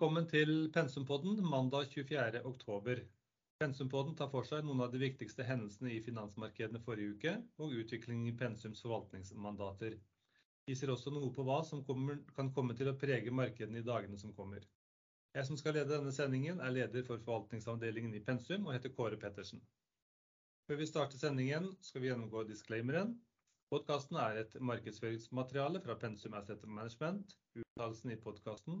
velkommen til Pensumpodden mandag 24. oktober. Pensumpodden tar for seg noen av de viktigste hendelsene i finansmarkedene forrige uke, og utviklingen i Pensums forvaltningsmandater. Vi ser også noe på hva som kommer, kan komme til å prege markedene i dagene som kommer. Jeg som skal lede denne sendingen er leder for forvaltningsavdelingen i Pensum og heter Kåre Pettersen. Før vi starter sendingen skal vi gjennomgå disclaimeren. Podcasten er et markedsføringsmateriale fra Pensum Asset Management. Uttalelsen i podcasten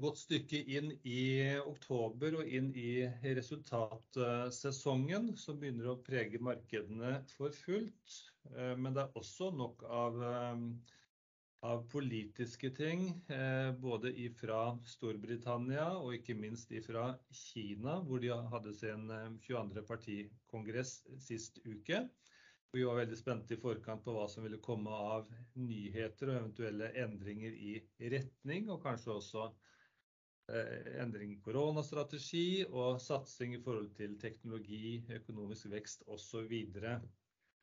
godt stykke inn i oktober og inn i resultatsesongen, som begynner å prege markedene for fullt. Men det er også nok av politiske ting, både ifra Storbritannia og ikke minst ifra Kina, hvor de hadde sin 22. partikongress sist uke. Vi var veldig spente i forkant på hva som ville komme av nyheter og eventuelle endringer i retning, og kanskje også endring i koronastrategi og satsing i forhold til teknologi, økonomisk vekst videre.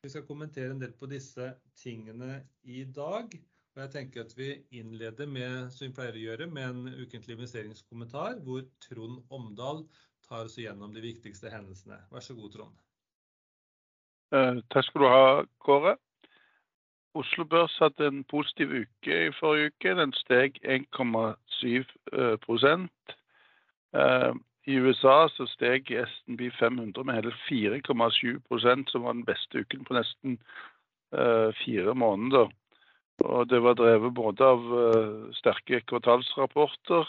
Vi skal kommentere en del på disse tingene i dag, og jeg tenker at vi innleder med, som vi pleier å gjøre, med en ukentlig investeringskommentar, hvor Trond Omdal tar oss igjennom de viktigste hendelsene. Vær så god, Trond! Takk skal du ha, Kåre. Oslo Børs hadde en positiv uke i forrige uke. Den steg 1,7%. I USA så steg SNB 500 med hele 4,7%, som var den beste uken på nesten fire måneder. Det var drevet både av sterke kvartalsrapporter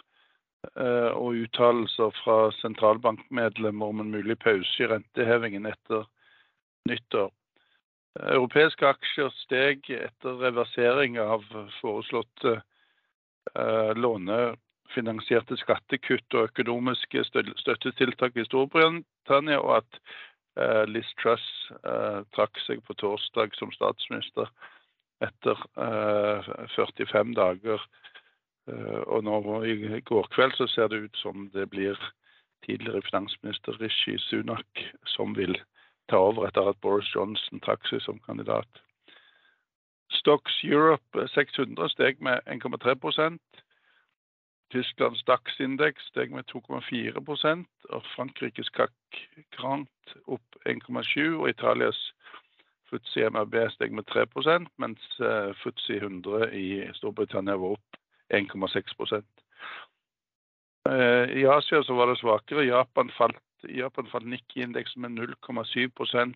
og uttalelser fra sentralbankmedlemmer om en mulig pause i rentehevingen etter nyttår. Europeiske aksjer steg etter reversering av foreslåtte lånefinansierte skattekutt og økonomiske støttetiltak i Storbritannia, og at Liz Truss trakk seg på torsdag som statsminister etter 45 dager. Nå i går kveld så ser det ut som det blir tidligere finansminister Rishi Sunak som vil ta over etter at Boris Johnson trakk seg som kandidat. Stocks Europe 600 steg med 1,3%. Tysklands DAX-indeks steg med 2,4%, og Frankrikes CAC 40 opp 1,7%, og Italias FTSE-MRB steg med 3%, mens FTSE 100 i Storbritannia var opp 1,6%. I Asia var det svakere. Japan falt Nikkei-indeksen med 0,7%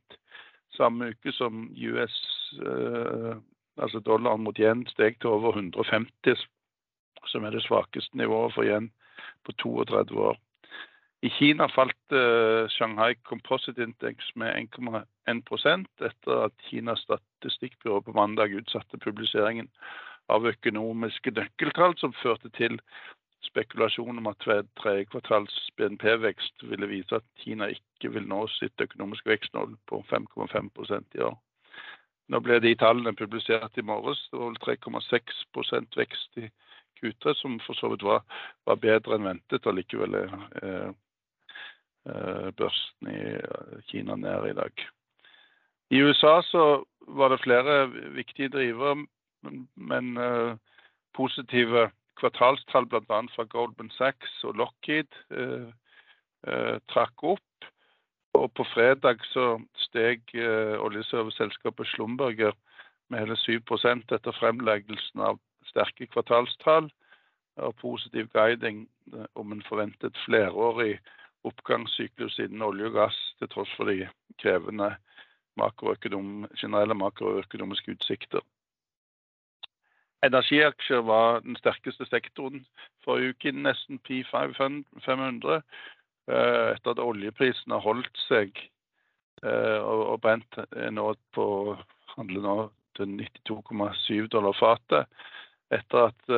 samme uke som US, altså dollaren mot yen, steg til over 150, som er det svakeste nivået for yen på 32 år. I Kina falt Shanghai Composite Index med 1,1% etter at Kinas statistikkbyrå på mandag utsatte publiseringen av økonomiske nøkkeltall, som førte til spekulasjon om at tredje kvartals BNP-vekst ville vise at Kina ikke vil nå sitt økonomiske vekstmål på 5,5% i år. Nå ble de tallene publisert i morges. Det var vel 3,6% vekst i Q3, som for så vidt var bedre enn ventet. og likevel børsen i Kina ned i dag. I USA så var det flere viktige drivere, men positive kvartalstall, annet fra Goldman Sachs og Lockheed, trakk opp. Og På fredag så steg oljeserviceselskapet Schlumberger med hele 7% etter fremleggelsen av sterke kvartalstall og positiv guiding om en forventet flerårig oppgangssyklus innen olje og gass, til tross for de krevende generelle makroøkonomiske utsikter. Energiaksjer var den sterkeste sektoren forrige uke nesten P500. etter at oljeprisen har holdt seg, og Brent er nå på, handler nå til 92,7 dollar fatet, etter at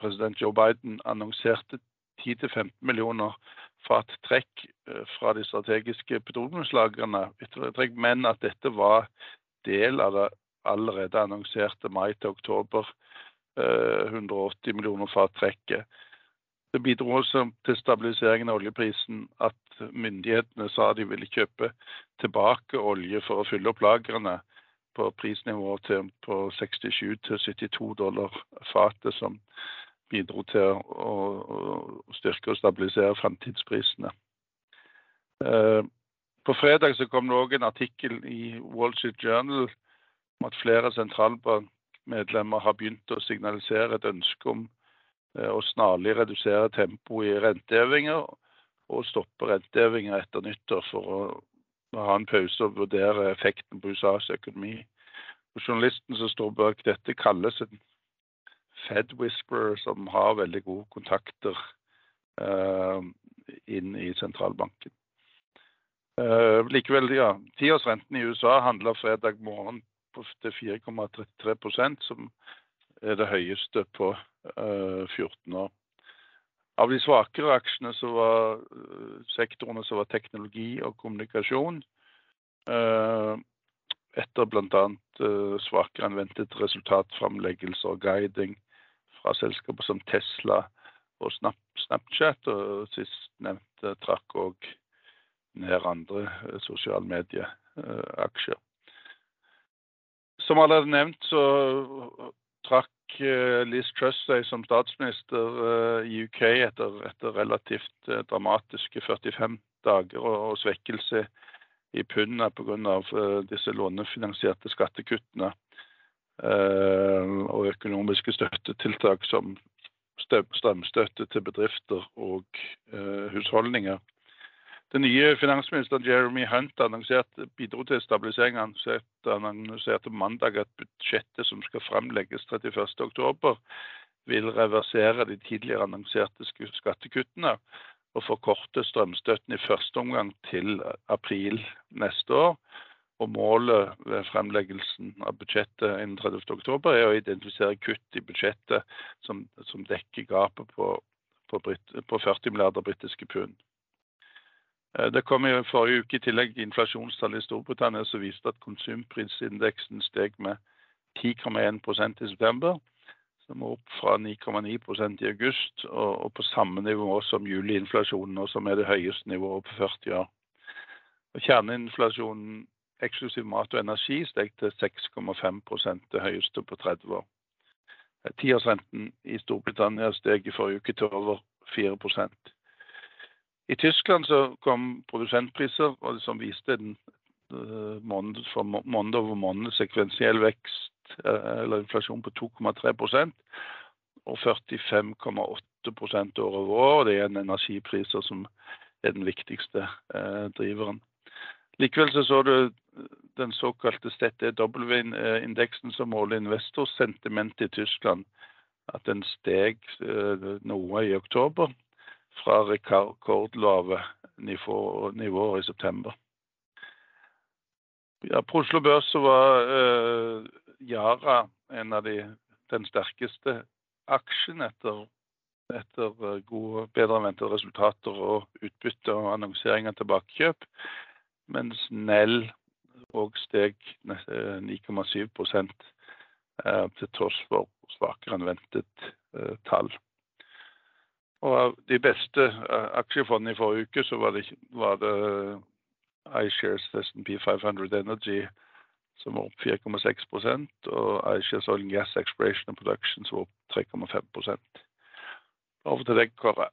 president Joe Biden annonserte 10-15 millioner fat trekk fra de strategiske petroleumslagrene, men at dette var del av det allerede annonserte mai til oktober 180 millioner fat trekket. Det bidro også til stabiliseringen av oljeprisen at myndighetene sa de ville kjøpe tilbake olje for å fylle opp lagrene på prisnivået på 67-72 dollar fatet, som bidro til å, styrke og stabilisere fremtidsprisene. Eh, på fredag kom det òg en artikkel i Wall Street Journal om at flere sentralbankmedlemmer har begynt å signalisere et ønske om å snarlig redusere tempoet i rentehevinger og stoppe rentehevinger etter nyttår for å ha en pause og vurdere effekten på USAs økonomi. Og journalisten som står bak dette, kalles en Fed Whisperer, som har veldig gode kontakter uh, inn i sentralbanken. Uh, likevel, ja. Tiårsrenten i USA handla fredag morgen til 4,33% som er det høyeste på 14 år. Av de svakere aksjene så var sektorene som var teknologi og kommunikasjon, etter bl.a. svakere enn ventet resultatframleggelse og guiding fra selskaper som Tesla og Snapchat, og sist nevnte trakk òg ned andre sosiale Som allerede nevnt så trakk Eh, Liz Truss seg som statsminister eh, i UK etter, etter relativt eh, dramatiske 45 dager og, og svekkelse i pundet pga. disse lånefinansierte skattekuttene og økonomiske støttetiltak som strømstøtte til bedrifter og husholdninger. Den nye finansministeren Jeremy Hunt annonserte, bidro til stabilisering. Han annonserte mandag at budsjettet som skal fremlegges 31.10, vil reversere de tidligere annonserte skattekuttene og forkorte strømstøtten i første omgang til april neste år. Og Målet ved fremleggelsen av budsjettet innen 30.10 er å identifisere kutt i budsjettet som, som dekker gapet på, på, på 40 milliarder britiske pund. Eh, det kom i forrige uke i tillegg inflasjonstall i Storbritannia som viste at konsumprisindeksen steg med 10,1% i september, som er opp fra 9,9% i august, og, på samme nivå som juliinflasjonen, som er det høyeste nivået på 40 år. Og kjerneinflasjonen eksklusiv mat og energi steg til 6,5% det høyeste på 30 år. Eh, tiårsrenten i Storbritannia steg i forrige uke til over 4 i Tyskland så kom produsentpriser som viste en uh, måned for måned over måned sekvensiell vekst uh, eller inflasjon på 2,3 og 45,8 år over år. Det er en energipriser som er den viktigste eh, driveren. Likevel så, så du den såkalte ZDW-indeksen som måler investorsentimentet i Tyskland, at den steg noe i oktober fra rekordlave nivåer i september. Ja, på Oslo Børs så var uh, Yara en av de, den sterkeste aksjen etter, etter uh, gode, bedre enn ventede resultater og utbytte og annonsering av tilbakekjøp, mens Nell òg steg 9,7 uh, til tross for svakere enn ventet tall. Og av de beste uh, aksjefondene i forrige uke, så var det, var det iShares S&P 500 Energy som var opp 4,6 og iShares Oil Gas Exploration and Production som var opp 3,5 Over til deg, Kåre.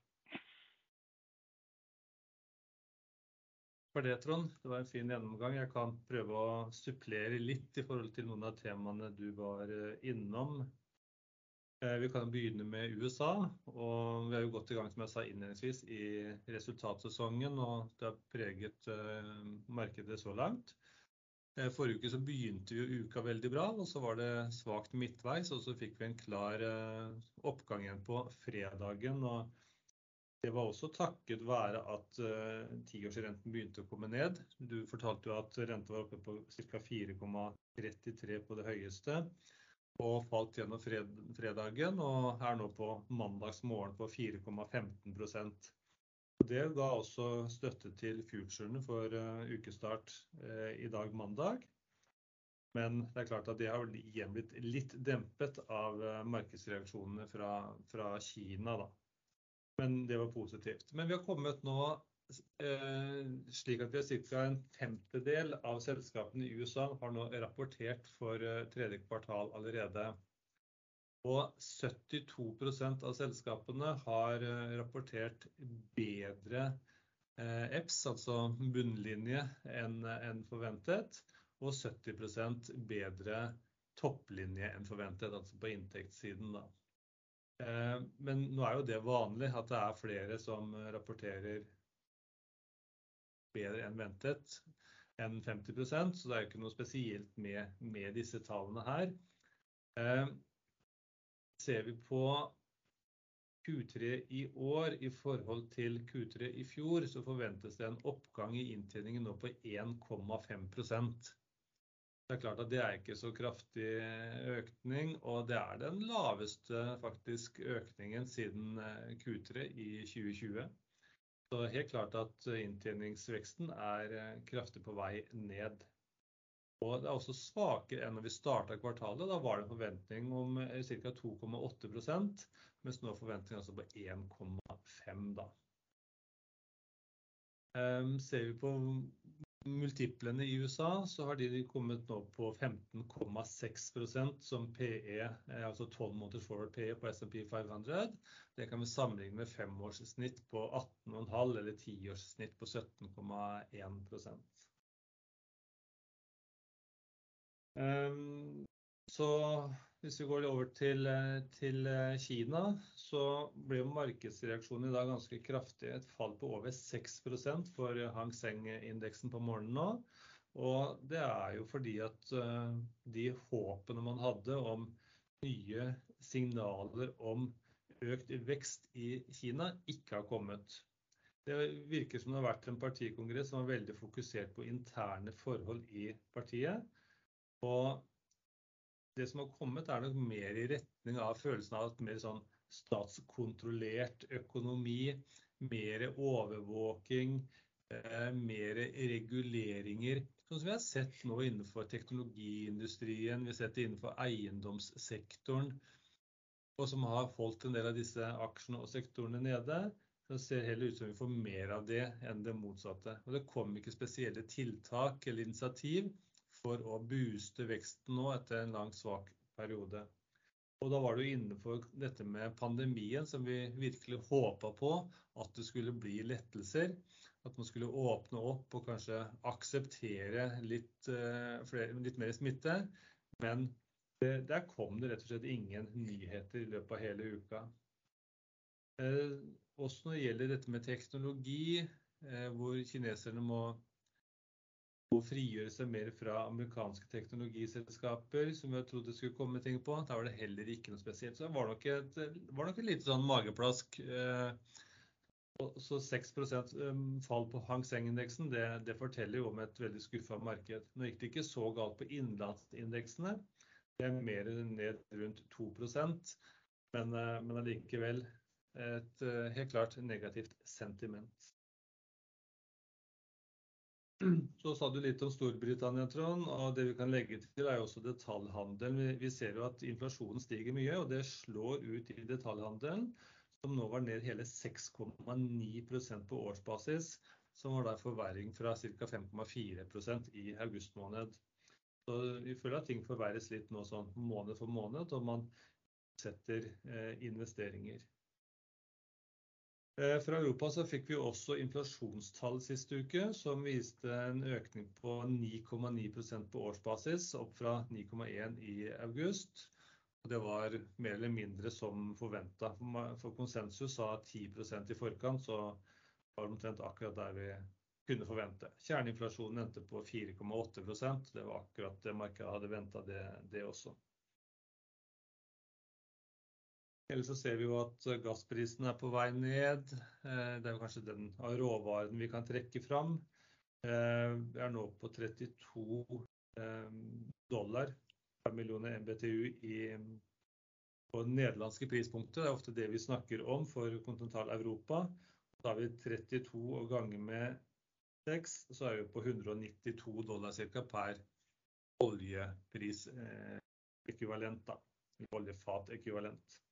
For det, Trond. Det var en fin gjennomgang. Jeg kan prøve å supplere litt i forhold til noen av temaene du var eh, innom. Eh, vi kan begynne med USA. og Vi er jo godt i gang som jeg sa innledningsvis, i resultatsesongen. og Det har preget eh, markedet så langt. Eh, forrige uke så begynte jo uka veldig bra, og så var det svakt midtveis. og Så fikk vi en klar oppgang igjen på fredagen. og Det var også takket være at tiårsrenten begynte å komme ned. Du fortalte jo at renta var oppe på ca. 4,33 på det høyeste. Og falt gjennom fredagen og er nå på mandagsmorgen på 4,15% Det ga også støtte til futurene for ukestart i dag mandag. Men det er klart at det har igjen blitt litt dempet av markedsreaksjonene fra Kina da. Men det var positivt. Men vi har kommet nå slik at vi har ca. en femtedel av selskapene i USA har nå rapportert for tredje kvartal allerede. Og 72% av selskapene har rapportert bedre EPS, altså bunnlinje enn forventet, og 70% bedre topplinje enn forventet, altså på inntektssiden da. Men nå er jo det vanlig at det er flere som rapporterer bedre enn ventet enn 50%, så det er jo ikke noe spesielt med disse tallene her. Ser vi på Q3 i år i forhold til Q3 i fjor, så forventes det en oppgang i inntjeningen nå på 1,5%. Det er klart at det er ikke så kraftig økning, og det er den laveste faktisk økningen siden Q3 i 2020. Så helt klart at inntjeningsveksten er kraftig på vei ned. Og det er også svakere enn når vi startet kvartalet. Da var det en forventning om ca. 2,8%, mens nå er forventningen altså på 1,5% da. Ser vi på multiplene i USA, så har de kommet nå på 15,6% som PE, altså 12 måneders forward PE på S&P 500. Det kan vi sammenligne med femårssnitt på 18,5% eller tiårssnitt på 17,1 um, Så hvis vi går over til Kina, så ble jo markedsreaksjonen i dag ganske kraftig. Et fall på over 6% for Hang Seng indeksen på morgenen nå. Og det er jo fordi at de håpene man hadde om nye signaler om økt vekst i Kina ikke har kommet. Det virker som det har vært en partikongress som var veldig fokusert på interne forhold i partiet. Og det som har kommet er nok mer i retning av følelsen av et mer sånn statskontrollert økonomi, mer overvåking, mer reguleringer, sånn som vi har sett nå innenfor teknologiindustrien. Vi har sett det innenfor eiendomssektoren, og som har holdt en del av disse aksjene og sektorene nede. Det ser heller ut som vi får mer av det enn det motsatte. Og det kom ikke spesielle tiltak eller initiativ for å booste veksten nå etter en lang svak periode. Og da var det jo innenfor dette med pandemien som vi virkelig håpet på at det skulle bli lettelser, at man skulle åpne opp og kanskje akseptere litt mer smitte. Men der kom det rett og slett ingen nyheter i løpet av hele uka. Også når det gjelder dette med teknologi, hvor kineserne må frigjøre seg mer fra amerikanske teknologiselskaper, som vi trodde det skulle komme ting på. Da var det heller ikke noe spesielt. Så det var nok et lite sånn mageplask. Så 6% fall på Hang Seng indeksen, det forteller jo om et veldig skuffet marked. Nå gikk det ikke så galt på innlandsindeksene. Det er mer ned rundt 2%, men allikevel et helt klart negativt sentiment. Så sa du litt om Storbritannia, Trond, og det vi kan legge til er jo også detaljhandelen. Vi ser jo at inflasjonen stiger mye, og det slår ut i detaljhandelen, som nå var ned hele 6,9% på årsbasis, som var da forverring fra ca. 5,4% i august måned. Så vi føler at ting forverres litt nå sånn måned for måned, og man setter investeringer. Fra Europa så fikk vi også inflasjonstall siste uke, som viste en økning på 9,9% på årsbasis, opp fra 9,1% i august. Og det var mer eller mindre som forventet. For konsensus sa 10% i forkant, så var det omtrent akkurat der vi kunne forvente. Kjerneinflasjonen endte på 4,8%. Det var akkurat det markedet hadde ventet det også. Ellers så ser vi jo at gassprisen er på vei ned. Det er jo kanskje den av råvaren vi kan trekke fram. Vi er nå på 32 dollar per millioner MBTU i, på det nederlandske prispunktet. Det er ofte det vi snakker om for kontinental-Europa. Da har vi 32 og ganger med 6, så er vi på 192 dollar ca. per oljepris ekvivalent da, oljefat ekvivalent.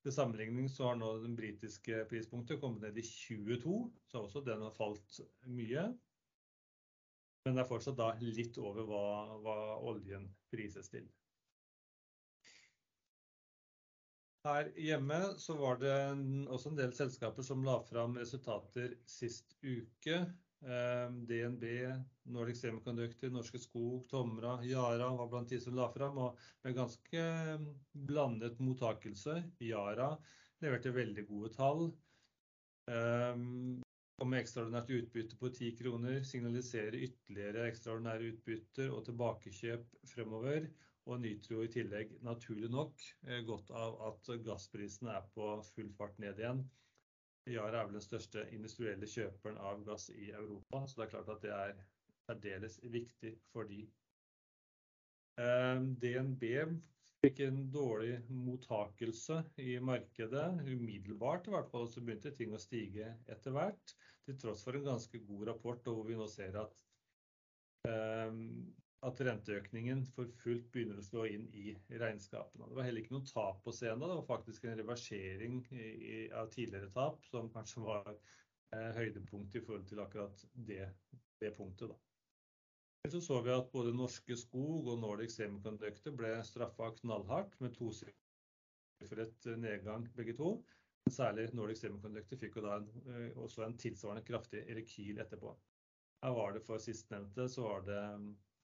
Til sammenligning så har nå den britiske prispunktet kommet ned i 22, så også den har falt mye. Men det er fortsatt da litt over hva oljen prises til. Her hjemme så var det også en del selskaper som la frem resultater sist uke. DNB, Nordic Semiconductor, Norske Skog, Tomra, Yara var blant de som la frem, og med ganske blandet mottakelse. Yara leverte veldig gode tall. Og med ekstraordinært utbytte på 10 kroner signaliserer ytterligere ekstraordinære utbytter og tilbakekjøp fremover. Og Nitro i tillegg, naturlig nok, godt av at gassprisene er på full fart ned igjen. Yara er vel den største industrielle kjøperen av gass i Europa, så det er klart at det er særdeles viktig for de. DNB fikk en dårlig mottakelse i markedet, umiddelbart i hvert fall, så begynte ting å stige etter hvert, til tross for en ganske god rapport, og hvor vi nå ser at renteøkningen for fullt begynner å slå inn i regnskapene. Det var heller ikke noe tap på scenen. Det var faktisk en reversering av tidligere tap, som kanskje var høydepunkt i forhold til akkurat det punktet da. Så så vi at både Norske Skog og Nordic Semiconductor ble straffet knallhardt med tosifret nedgang begge to. Men Særlig Nordic Semiconductor fikk jo da også en tilsvarende kraftig rekyl etterpå. Her var det for sistnevnte, så var det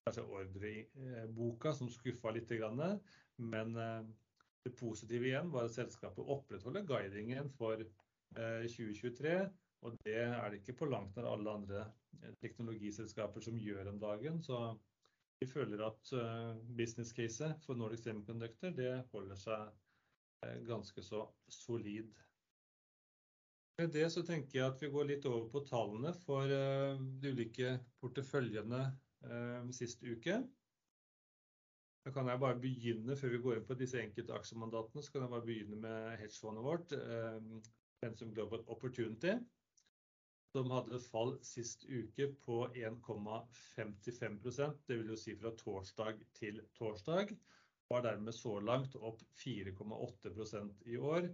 kanskje ordreboka som skuffet litt. Men det positive igjen var at selskapet opprettholder guidingen for 2023, og det er det ikke på langt nær alle andre teknologiselskaper som gjør om dagen. Så vi føler at business case for Nordic Semiconductor, det holder seg ganske så solid. Med det så tenker jeg at vi går litt over på tallene for de ulike porteføljene sist uke. Da kan jeg bare begynne før vi går inn på disse enkelte aksjemandatene, så kan jeg bare begynne med hedgefondet vårt, Pensum Global Opportunity, som hadde fall sist uke på 1,55%. Det vil jo si fra torsdag til torsdag, er dermed så langt opp 4,8% i år,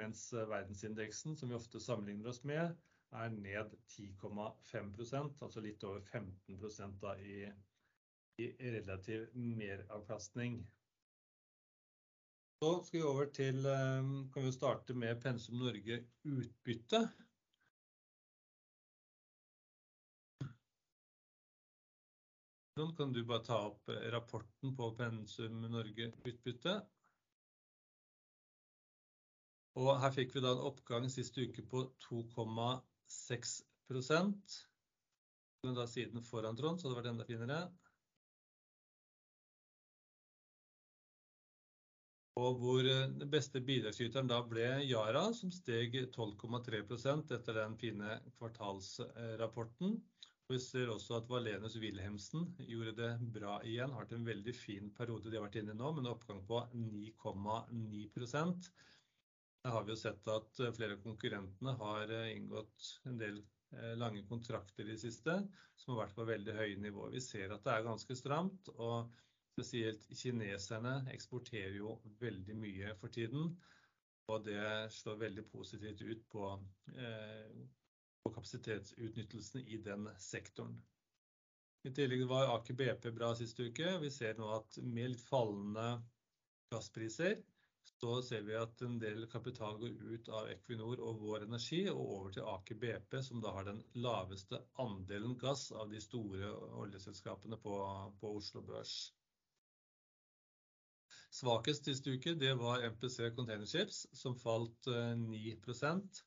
mens verdensindeksen, som vi ofte sammenligner oss med, er ned 10,5%, altså litt over 15% da i relativ meravkastning. Så skal vi over til, kan vi starte med Pensum Norge utbytte. Kan du bare ta opp rapporten på Pensum Norge utbytte? Og her fikk vi da en oppgang sist uke på 2,6%. Da siden foran Trond, så hadde det vært enda finere. Og hvor den beste bidragsyteren da ble Yara, som steg 12,3% etter den fine kvartalsrapporten. Vi ser også at Wallenius Wilhelmsen gjorde det bra igjen, har hatt en veldig fin periode de har vært inne i nå, med en oppgang på 9,9%. Har vi jo sett at flere av konkurrentene har inngått en del lange kontrakter i det siste, som har vært på veldig høye nivåer. Vi ser at det er ganske stramt, og spesielt kineserne eksporterer jo veldig mye for tiden, og det slår veldig positivt ut på kapasitetsutnyttelsen i den sektoren. I tillegg var Aker BP bra sist uke. Vi ser nå at med litt fallende gasspriser, så ser vi at en del kapital går ut av Equinor og Vår Energi og over til Aker BP, som da har den laveste andelen gass av de store oljeselskapene på Oslo Børs. Svakest sist uke, det var MPC Container Ships, som falt 9%.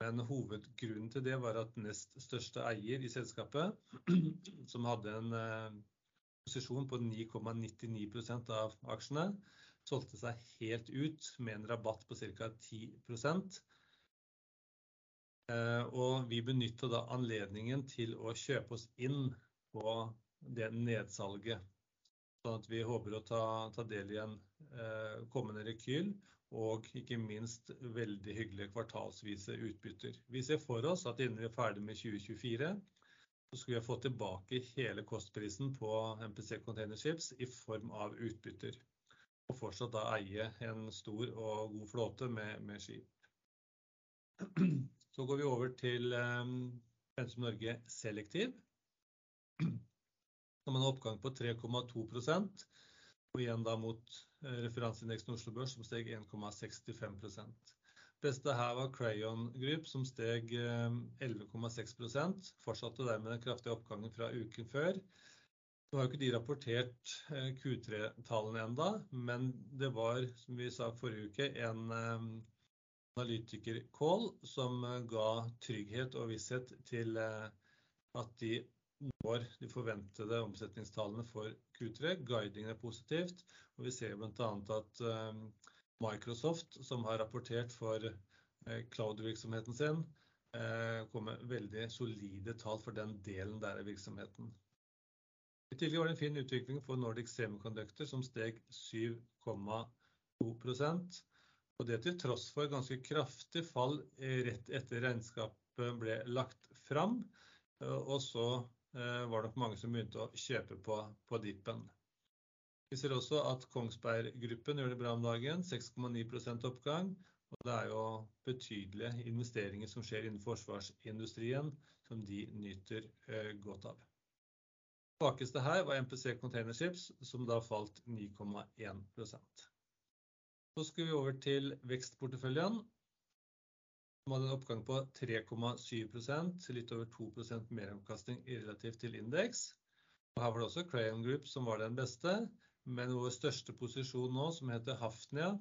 Men hovedgrunnen til det var at nest største eier i selskapet, som hadde en posisjon på 9,99% av aksjene, solgte seg helt ut med en rabatt på ca. 10%. Og vi benytta da anledningen til å kjøpe oss inn på det nedsalget. Sånn at vi håper å ta, ta del i en eh, kommende rekyl og ikke minst veldig hyggelige kvartalsvise utbytter. Vi ser for oss at innen vi er ferdig med 2024, så skal vi få tilbake hele kostprisen på MPC Containerships i form av utbytter. Og fortsatt da eie en stor og god flåte med, med skip. Så går vi over til um, Pensum Norge Selektiv. Som har en oppgang på 3,2% og igjen da mot eh, referanseindeksen Oslo Børs som steg 1,65% Beste her var Crayon Group som steg 11,6 eh, Fortsatte dermed den kraftige oppgangen fra uken før. Nå har jo ikke de rapportert eh, Q3-tallene enda, men det var, som vi sa forrige uke, en analytiker-call som ga trygghet og visshet til at de når de forventede omsetningstallene for Q3. Guidingen er positivt, og vi ser annet at eh, Microsoft, som har rapportert for eh, cloud-virksomheten sin, eh, kommer veldig solide tall for den delen der av virksomheten. I tillegg var det en fin utvikling for Nordic Semiconductor, som steg 7,2% og det til tross for ganske kraftig fall rett etter regnskapet ble lagt fram, og så var var nok mange som begynte å kjøpe på, på dippen. Vi ser også at Kongsberg Gruppen gjør det bra om dagen, 6,9% oppgang. Og det er jo betydelige investeringer som skjer innen forsvarsindustrien, som de nyter eh, godt av. Svakeste her var MPC Containerships, som da falt 9,1% Så skal vi over til vekstporteføljen. Som hadde en oppgang på 3,7 litt over 2 meravkastning relativt til indeks. Og her var det også Crayon Group som var den beste, men vår største posisjon nå, som heter Hafnia,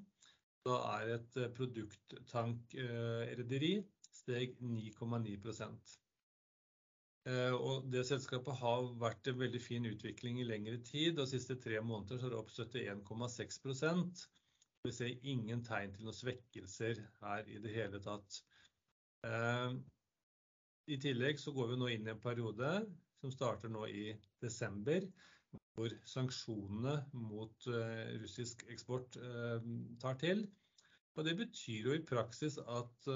da er et eh, produkttankrederi, steg 9,9 eh, og det selskapet har vært en veldig fin utvikling i lengre tid, og de siste tre måneder så er det opp 71,6% Vi ser ingen tegn til noen svekkelser her i det hele tatt. Eh, I tillegg så går vi nå inn i en periode som starter nå i desember, hvor sanksjonene mot eh, russisk eksport eh, tar til. Og det betyr jo i praksis at,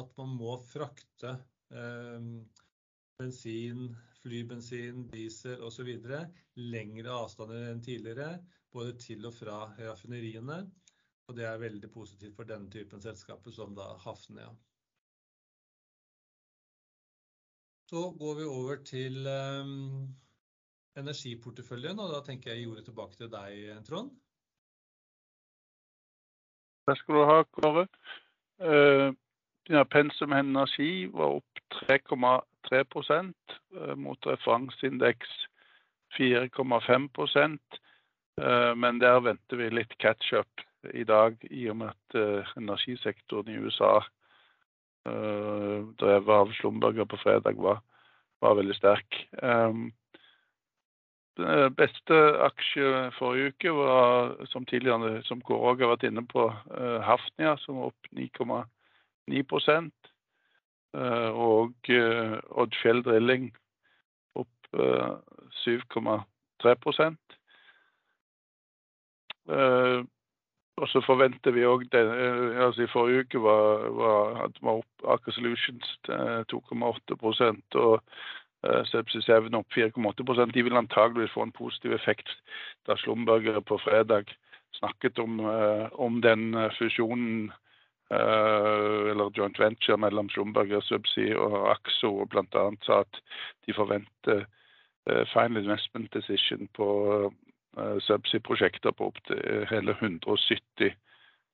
at man må frakte bensin, flybensin, diesel osv. lengre avstander enn tidligere, både til og fra raffineriene. Og det er veldig positivt for denne typen selskaper som da Hafnia. Så går vi over til um, energiporteføljen, og da tenker jeg å gi ordet tilbake til deg, Trond. Takk skal du ha, Kåre. Uh, pensum energi var opp 3 eh, mot referanseindeks 4,5 eh, men der venter vi litt catch-up i dag, i og med at eh, energisektoren i USA, drevet av Slumberger på fredag, var, var veldig sterk. Den beste aksje forrige uke var, som tidligere som Kåre har vært inne på, Hafnia, som var opp 9,9 og uh, Oddfjell Drilling opp uh, 7,3 uh, og så forventer vi òg eh, altså I forrige uke var, var, hadde vi opp Aker Solutions 2,8 og Subsea 7 opp 4,8 De vil antageligvis få en positiv effekt da Slumberger på fredag snakket om, om den fusjonen eller joint venture mellom Schlumberger, Subsea og Axo, og bl.a. sa at de forventer final investment decision på Eh, subsea-prosjekter på opptil eh, hele 170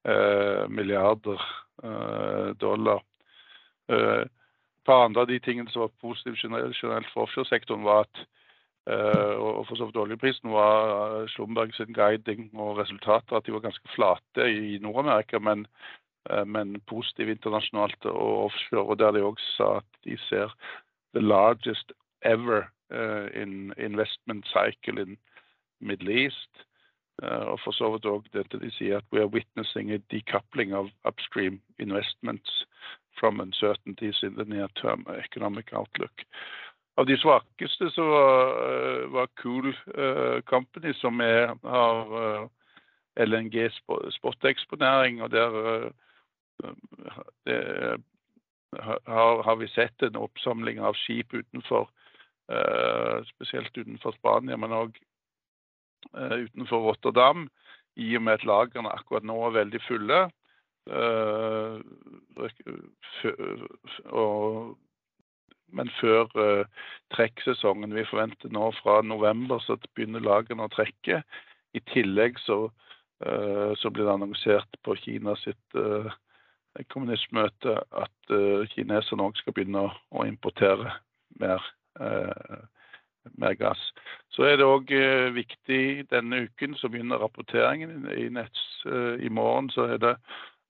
eh, milliarder dollar. Et par andre av de tingene som var positive generelt for offshoresektoren, var at og for så vidt oljeprisen var Slumberg sin guiding og resultater at de var ganske flate i Nord-Amerika, men, men positive internasjonalt og offshore. og Der de også sa at de ser the largest ever in investment cycle in Middle East. Uh, og for så vidt òg dette de sier at we are witnessing a decoupling of upstream investments from uncertainties in the near term economic outlook. Av de svakeste så var, var Cool Company, som er, har LNG spoteksponering, og der det, har, har, vi sett en oppsamling av skip utenfor, spesielt utenfor Spania, men òg utenfor Rotterdam, i og med at lagrene akkurat nå er veldig fulle. Og, men før trekksesongen vi forventer nå fra november, så begynner lagrene å trekke. I tillegg så, så blir det annonsert på Kina sitt kommunistmøte at kineserne òg skal begynne å importere mer mer gass. Så er det òg viktig denne uken så begynner rapporteringen i Nets. I morgen så er det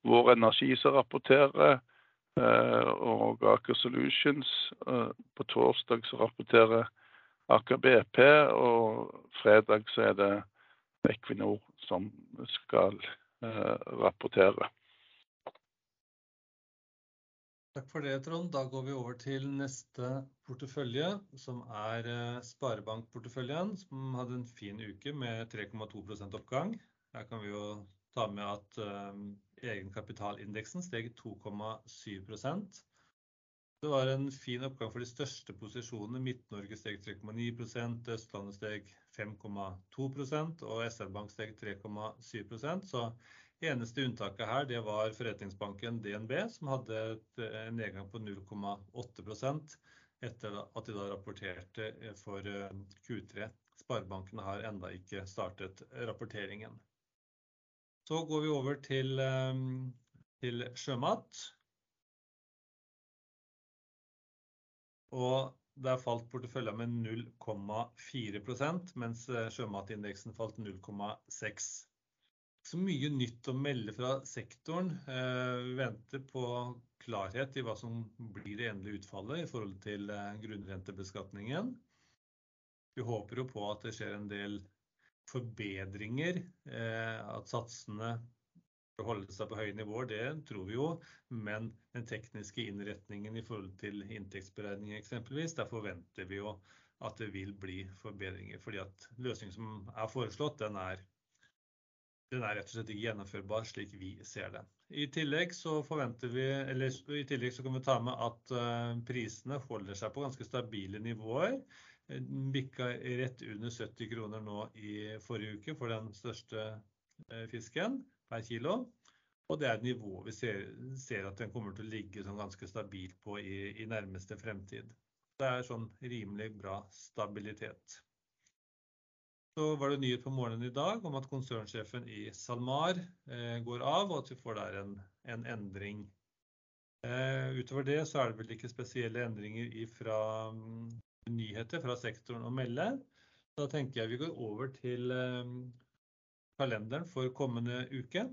Vår Energi som rapporterer, og Aker Solutions. På torsdag så rapporterer Aker BP, og fredag så er det Equinor som skal rapportere. Takk for det, Trond. Da går vi over til neste portefølje, som er sparebankporteføljen, som hadde en fin uke med 3,2% oppgang. Her kan vi jo ta med at egenkapitalindeksen steg 2,7%. Det var en fin oppgang for de største posisjonene. Midt-Norge steg 3,9%, Østlandet steg 5,2% og SR Bank steg 3,7%. Så eneste unntaket her, det var forretningsbanken DNB, som hadde en nedgang på 0,8% etter at de da rapporterte for Q3. Sparebankene har enda ikke startet rapporteringen. Så går vi over til sjømat. Og der falt porteføljen med 0,4%, mens sjømatindeksen falt 0,6%. Så mye nytt å melde fra sektoren. Vi venter på klarhet i hva som blir det endelige utfallet i forhold til grunnrentebeskatningen. Vi håper jo på at det skjer en del forbedringer, at satsene holder seg på høye nivåer. Det tror vi jo, men den tekniske innretningen i forhold til inntektsberegning eksempelvis, der forventer vi jo at det vil bli forbedringer, fordi at løsningen som er foreslått, den er rett og slett ikke gjennomførbar slik vi ser det. I tillegg så vi, eller i tillegg så kan vi ta med at prisene holder seg på ganske stabile nivåer. Bikka rett under 70 kroner nå i forrige uke for den største fisken per kilo, og det er et nivå vi ser at den kommer til å ligge sånn ganske stabilt på i nærmeste fremtid. Det er sånn rimelig bra stabilitet. Så var det nyhet på morgenen i dag om at konsernsjefen i SalMar går av, og at vi får der en endring. Utover det så er det vel ikke spesielle endringer fra nyheter fra sektoren å melde. Da tenker jeg vi går over til kalenderen for kommende uke.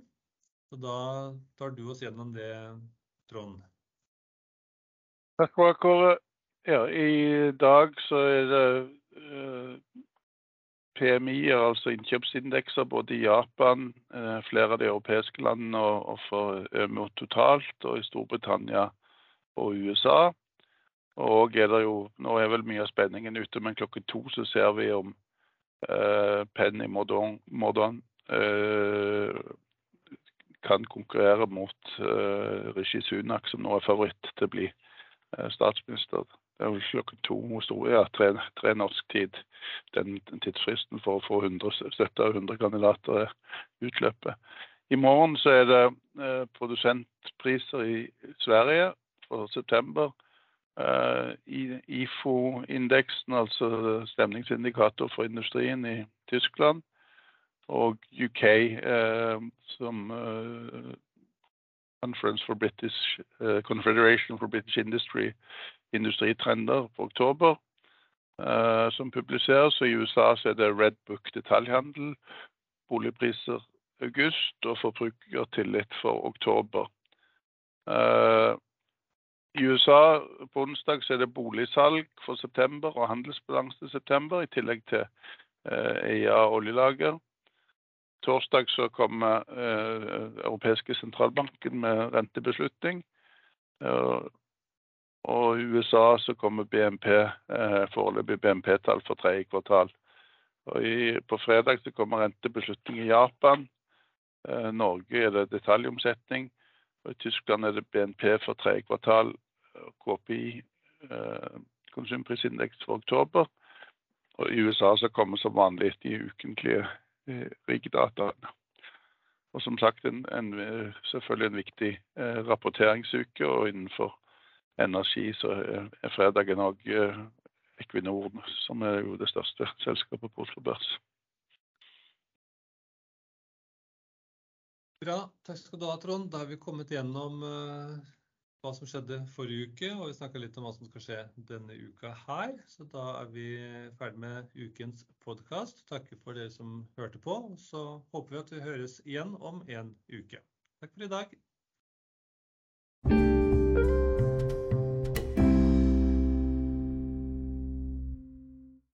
Så da tar du oss gjennom det, Trond. Takk Kåre. Ja, i dag så er det PMI, altså innkjøpsindekser både i Japan, flere av de europeiske landene og for ØMO totalt, og i Storbritannia og USA. Og er det jo, nå er vel mye av spenningen ute, men klokken to så ser vi om Penny Mordaunt kan konkurrere mot Rishi Sunak, som nå er favoritt til å bli statsminister. Det er vel klokken to, ja, tre norsk tid, den tidsfristen for å få 170 av 100 kandidater utløper. I morgen så er det produsentpriser i Sverige for september. IFO-indeksen, altså stemningsindikator for industrien i Tyskland og UK, som Conference for British, Confederation for British Industry, industritrender for oktober, som publiseres. Og i USA så er det Red Book detaljhandel, boligpriser august og forbrukertillit for oktober. I USA på onsdag så er det boligsalg for september og handelsbalanse september, i tillegg til EIA oljelager. Torsdag så kommer Europeiske sentralbanken med rentebeslutning. Og i USA så kommer BNP, eh, foreløpig BNP-tall for tredje kvartal. Og i, på fredag så kommer rentebeslutning i Japan. Eh, Norge er det detaljomsetning. Og I Tyskland er det BNP for tredje kvartal. KPI, eh, konsumprisindeks for oktober. Og i USA så kommer som vanlig de ukentlige eh, riggdataene. Og som sagt en, en, selvfølgelig en viktig eh, rapporteringsuke. Og innenfor energi så er fredagen òg eh, Equinor, som er jo det største selskapet på Oslo Børs. Bra. Takk skal du ha, Trond. Da har vi kommet gjennom uh, hva som skjedde forrige uke, og vi snakka litt om hva som skal skje denne uka her. Så da er vi ferdig med ukens podkast. Takker for dere som hørte på. Så håper vi at vi høres igjen om en uke. Takk for i dag.